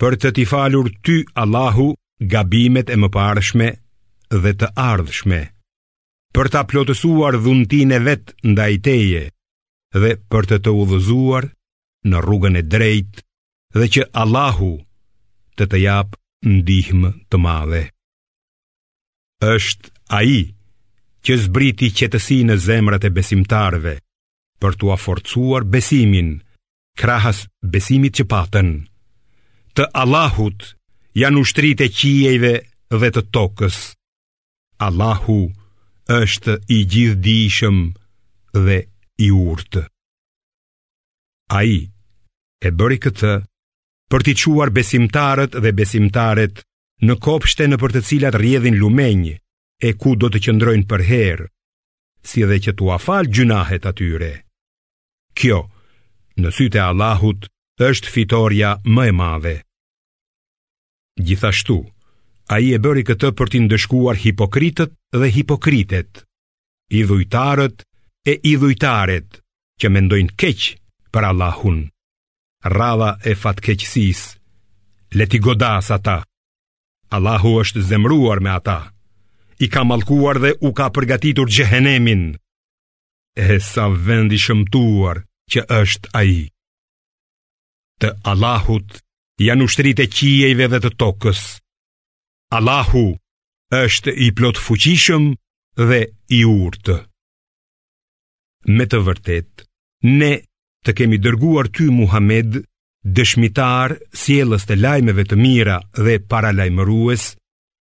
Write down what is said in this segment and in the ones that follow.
për të t'i falur ty Allahu gabimet e mëparshme dhe të ardhshme, për ta plotësuar dhuntinë e vet ndaj teje dhe për të të udhëzuar në rrugën e drejtë dhe që Allahu të të japë ndihmë të madhe. Është ai që zbriti qetësi në zemrat e besimtarëve për t'ua forcuar besimin krahas besimit që patën, të Allahut janë ushtritë e qiejve dhe të tokës. Allahu është i gjithdijshëm dhe i urtë. Ai e bëri këtë për t'i çuar besimtarët dhe besimtaret në kopshte nëpër të cilat rrjedhin lumenj e ku do të qëndrojnë përherë, si dhe që t'ua falë gjynahet atyre. Kjo, në sytë e Allahut, është fitorja më e madhe. Gjithashtu, ai e bëri këtë për t'i ndëshkuar hipokritët dhe hipokritet, idhujtarët e idhujtaret që mendojnë keq për Allahun. Radha e fatkeqësisë, le t'i godasë ata. Allahu është zemëruar me ata, i ka mallkuar dhe u ka përgatitur xhehenemin. e sa vend i shëmtuar që është ai. Të Allahut janë ushtritë e qiejve dhe të tokës. Allahu është i plotfuqishëm dhe i urtë. Me të vërtetë, ne të kemi dërguar ty Muhamed, dëshmitar, sjellës të lajmeve të mira dhe paralajmërues,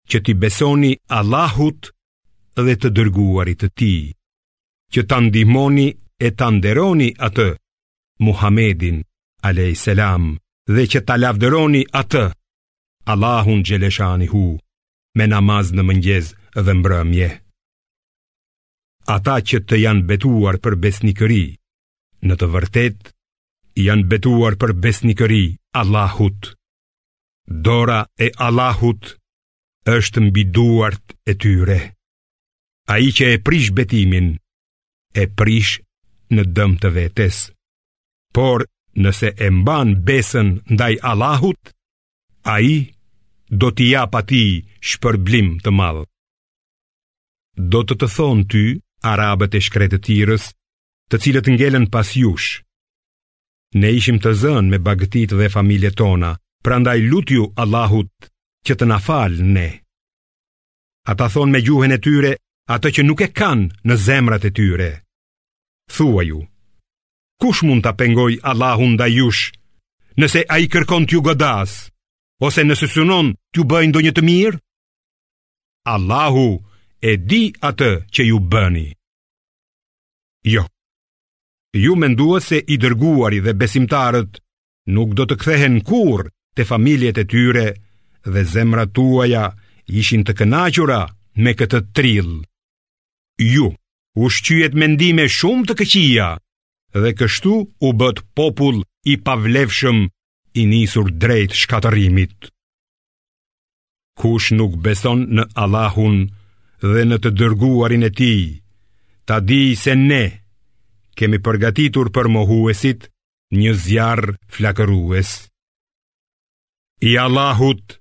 që t'i besoni Allahut dhe të dërguarit të tij, që ta ndihmoni e ta nderoni atë, Muhamedin, a.s. dhe që ta lavdëroni atë, Allahun xheleshanuhu, me namaz në mëngjes dhe mbrëmje. Ata që të janë betuar për besnikëri, në të vërtetë, janë betuar për besnikëri Allahut. Dora e Allahut është mbi duart e tyre. Ai që e prish betimin, e prish në dëm të vetes. Por nëse e mban besën ndaj Allahut, ai do t'i japë atij shpërblim të madh. Do të të thonë ty, arabët e shkretëtirës, të cilët ngelën pas jush, Ne ishim të zënë me bagëtitë dhe familjet tona, prandaj lutju Allahut që të na falë ne. Ata thonë me gjuhën e tyre atë që nuk e kanë në zemrat e tyre. Thuaju, kush mund ta pengojë Allahun ndaj jush, nëse ai kërkon t'ju godasë, ose nëse synon t'ju bëjë ndonjë të mirë? Allahu e di atë që ju bëni. Jo, Ju menduat se i dërguari dhe besimtarët nuk do të kthehen kurrë te familjet e tyre dhe zemrat tuaja ishin të kënaqura me këtë trill. Ju ushqyet mendime shumë të këqija dhe kështu u bëtë popull i pavlefshëm i nisur drejt shkatërrimit. Kush nuk beson në Allahun dhe në të dërguarin e tij, ta dijë se ne kemi përgatitur për mohuesit një zjarr flakërues. I Allahut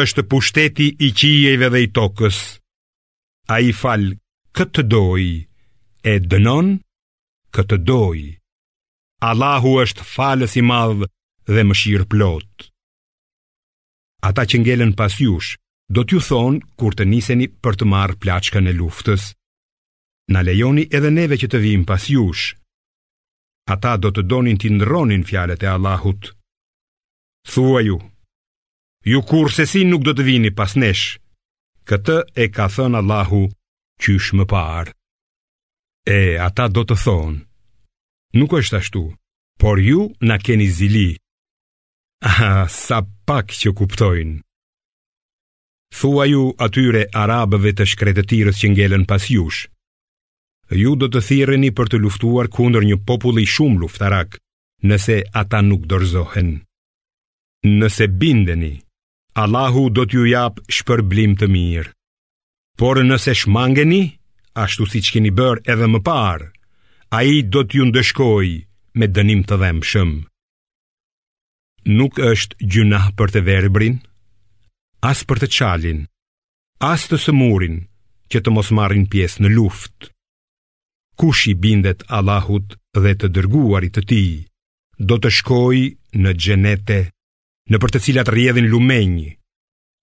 është pushteti i qiejve dhe i tokës. Ai fal kë të dojë e dënon kë të dojë. Allahu është falës i madh dhe mëshirëplotë. Ata që ngelën pas jush, do t'ju thonë kur të niseni për të marrë plaçkën e luftës. Na lejoni edhe neve që të vijmë pas jush. Ata do të donin t'i ndërronin fjalët e Allahut. Thuaju, ju kurrsesi nuk do të vini pas nesh. Këtë e ka thënë Allahu qysh më parë. E, ata do të thonë, nuk është ashtu, por ju na keni zili. Ah, sa pak që kuptojnë. Thuaju atyre arabëve të shkretëtirës që ngelën pas jush. Ju do të thirreni për të luftuar kundër një populli shumë luftarak, nëse ata nuk dorëzohen. Nëse bindeni, Allahu do t'ju japë shpërblim të mirë. Por nëse shmangeni, ashtu siç keni bërë edhe më parë, ai do t'ju ndëshkojë me dënim të dhembshëm. Nuk është gjynah për të verbrin, as për të çalin, as të sëmurin që të mos marrin pjesë në luftë. Kush i bindet Allahut dhe të dërguarit të tij, do të shkojë në xhenete, nëpër të cilat rrjedhin lumenj,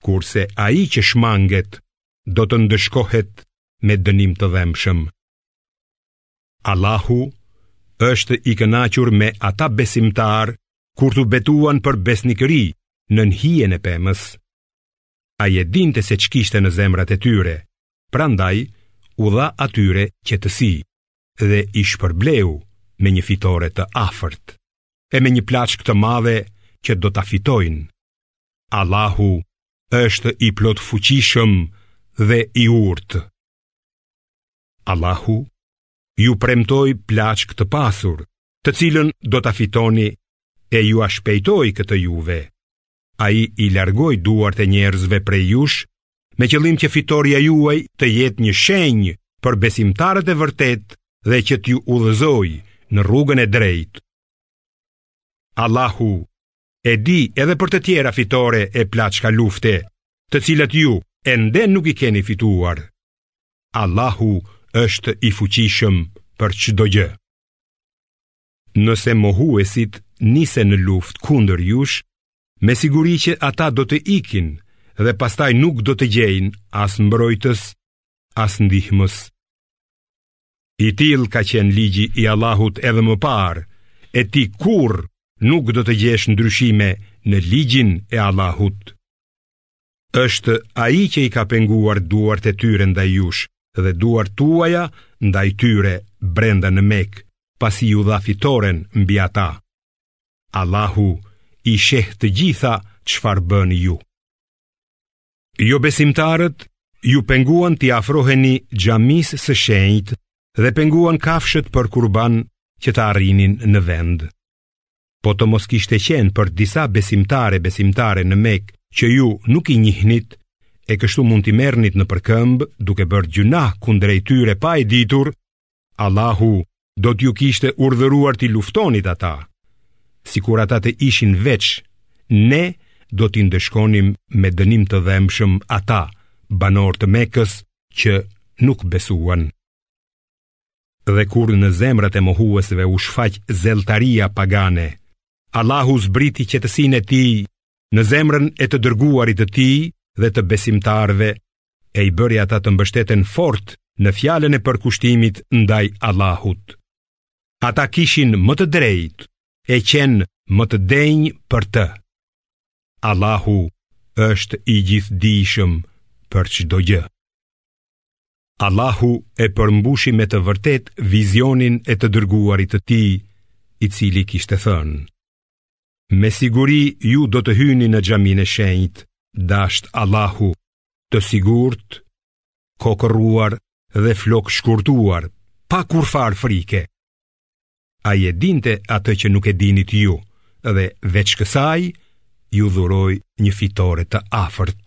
kurse ai që shmanget do të ndëshkohet me dënim të dhembshëm. Allahu është i kënaqur me ata besimtarë kur t'u betuan për besnikëri nën hijen e pemës. Ai e dinte se ç'kishte në zemrat e tyre, prandaj u dha atyre qetësi dhe i shpërbleu me një fitore të afërt e me një plaçkë të madhe që do ta fitojnë. Allahu është i plotfuqishëm dhe i urtë. Allahu ju premtoi plaçkë të pasur, të cilën do ta fitoni e jua shpejtoi këtë juve. Ai i largoi duart e njerëzve prej jush, me qëllim që fitorja juaj të jetë një shenjë për besimtarët e vërtetë dhe që t'ju udhëzojë në rrugën e drejtë. Allahu e di edhe për të tjera fitore e plaçka lufte, të cilat ju ende nuk i keni fituar. Allahu është i fuqishëm për çdo gjë. Nëse mohuesit nisen në luftë kundër jush, me siguri që ata do të ikin dhe pastaj nuk do të gjejnë as mbrojtës, as ndihmës. I tillë ka qenë ligji i Allahut edhe më parë, e ti kurrë nuk do të gjesh ndryshime në ligjin e Allahut. Është ai që i ka penguar duart e tyre ndaj jush dhe duart tuaja ndaj tyre brenda në Mekë, pasi ju dha fitoren mbi ata. Allahu i sheh të gjitha çfarë bëni ju. Jobesimtarët ju penguan t'i afroheni xhamisë së shenjtë dhe penguan kafshët për kurban që të arrinin në vend. Po të mos kishte qenë për disa besimtarë e besimtare në Mekë që ju nuk i njihnit e kështu mund t'i merrnit nëpër këmbë duke bërë gjynah kundrejt tyre pa e ditur, Allahu do t'ju kishte urdhëruar t'i luftonit ata, sikur ata të ishin veç, ne do t'i ndëshkonim me dënim të dhembshëm ata banorë të Mekës që nuk besuan. Dhe kur në zemrat e mohuesve u shfaq zelltaria pagane, Allahu zbriti qetësinë e tij në zemrën e të dërguarit të tij dhe të besimtarëve e i bëri ata të mbështeten fort në fjalën e përkushtimit ndaj Allahut. Ata kishin më të drejtë e qenë më të denjë për të. Allahu është i gjithëdijshëm për çdo gjë. Allahu e përmbushi me të vërtetë vizionin e të dërguarit të tij, i cili kishte thënë. Me siguri ju do të hyni në xhaminë e shenjtë, dashtë Allahu, të sigurt, kokërruar dhe flokëshkurtuar, pa kurrfarë frike. Ai e dinte atë që nuk e dinit ju, dhe veç kësaj, ju dhuroi një fitore të afërt.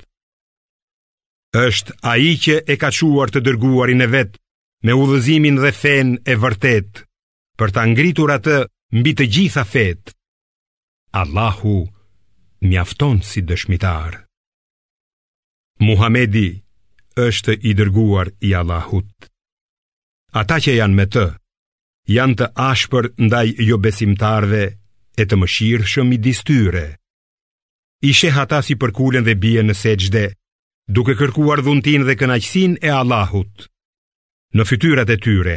Është ai që e ka çuar të dërguarin e vet me udhëzimin dhe fenë e vërtetë, për ta ngritur atë mbi të gjitha fetë. Allahu mjafton si dëshmitar. Muhamedi është i dërguar i Allahut. Ata që janë me të, janë të ashpër ndaj jobesimtarëve e të mëshirshëm midis tyre. I sheh ata si përkulen dhe bien në sexhde, duke kërkuar dhuntinë dhe kënaqësinë e Allahut. Në fytyrat e tyre,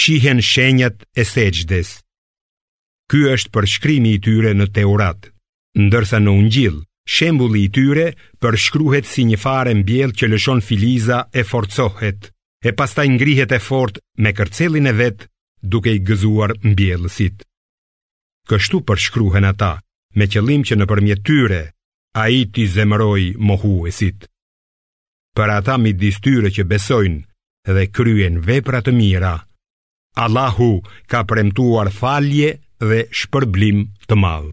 shihen shenjat e sexhdes. Ky është përshkrimi i tyre në Teurat, ndërsa në Ungjill, shembulli i tyre përshkruhet si një farë e mbjellë që lëshon filiza e forcohet, e pastaj ngrihet e fortë me kërcellin e vet duke i gëzuar mbjellësit. Kështu përshkruhen ata, me qëllim që nëpërmjet tyre, ai t'i zemërojë mohuesit. Për ata midis tyre që besojnë dhe kryen vepra të mira, Allahu ka premtuar falje dhe shpërblim të madh.